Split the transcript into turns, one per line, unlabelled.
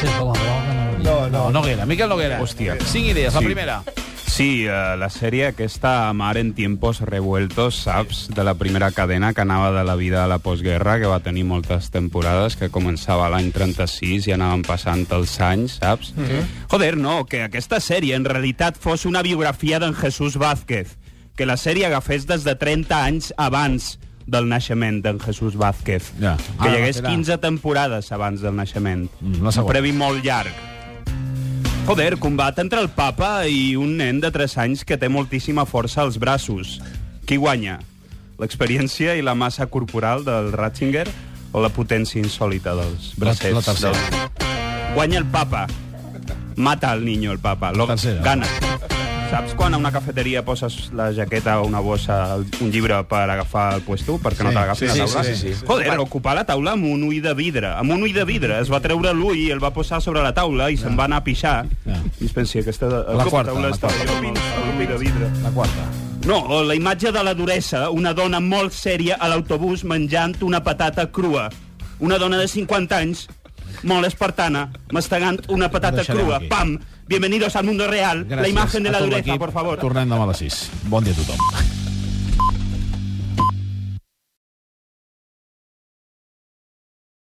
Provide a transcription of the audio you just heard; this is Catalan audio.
Sí, com a droga, no.
No, no.
No, Noguera, Miquel Noguera.
Hòstia.
Cinc idees, la
Sí.
primera.
Sí, eh, la sèrie aquesta Mar en tiempos revueltos, saps? De la primera cadena que anava de la vida a la postguerra, que va tenir moltes temporades, que començava l'any 36 i anaven passant els anys, saps? Mm -hmm. Joder, no, que aquesta sèrie en realitat fos una biografia d'en Jesús Vázquez, que la sèrie agafés des de 30 anys abans del naixement d'en Jesús Vázquez.
Ja.
Que
Ara
hi hagués
era.
15 temporades abans del naixement.
Mm, la
un previ molt llarg. Joder, combat entre el papa i un nen de 3 anys que té moltíssima força als braços. Qui guanya? L'experiència i la massa corporal del Ratzinger o la potència insòlita dels bracets?
la tercera.
Del... Guanya el papa. Mata al niño el papa. Lo
tercera.
gana. Saps quan a una cafeteria poses la jaqueta o una bossa, un llibre per agafar el puesto, perquè no
Sí,
t'agafin
sí,
la taula?
sí, sí, sí.
Joder, ocupar la taula amb un ull de vidre. Amb un ull de vidre. Es va treure l'ull i el va posar sobre la taula i se'n va anar a pixar.
Ja.
I es pensi, aquesta
La quarta,
taula
la
està jo amb el- amb l'ull de vidre.
La quarta.
No, o la imatge de la duresa, una dona molt sèria a l'autobús menjant una patata crua. Una dona de 50 anys, molt espartana, mastegant una patata crua.
aquí.
Pam! Bienvenidos al mundo real.
Gràcies
la imagen de la dureza, por favor.
Tornem demà a les 6. Bon dia a tothom.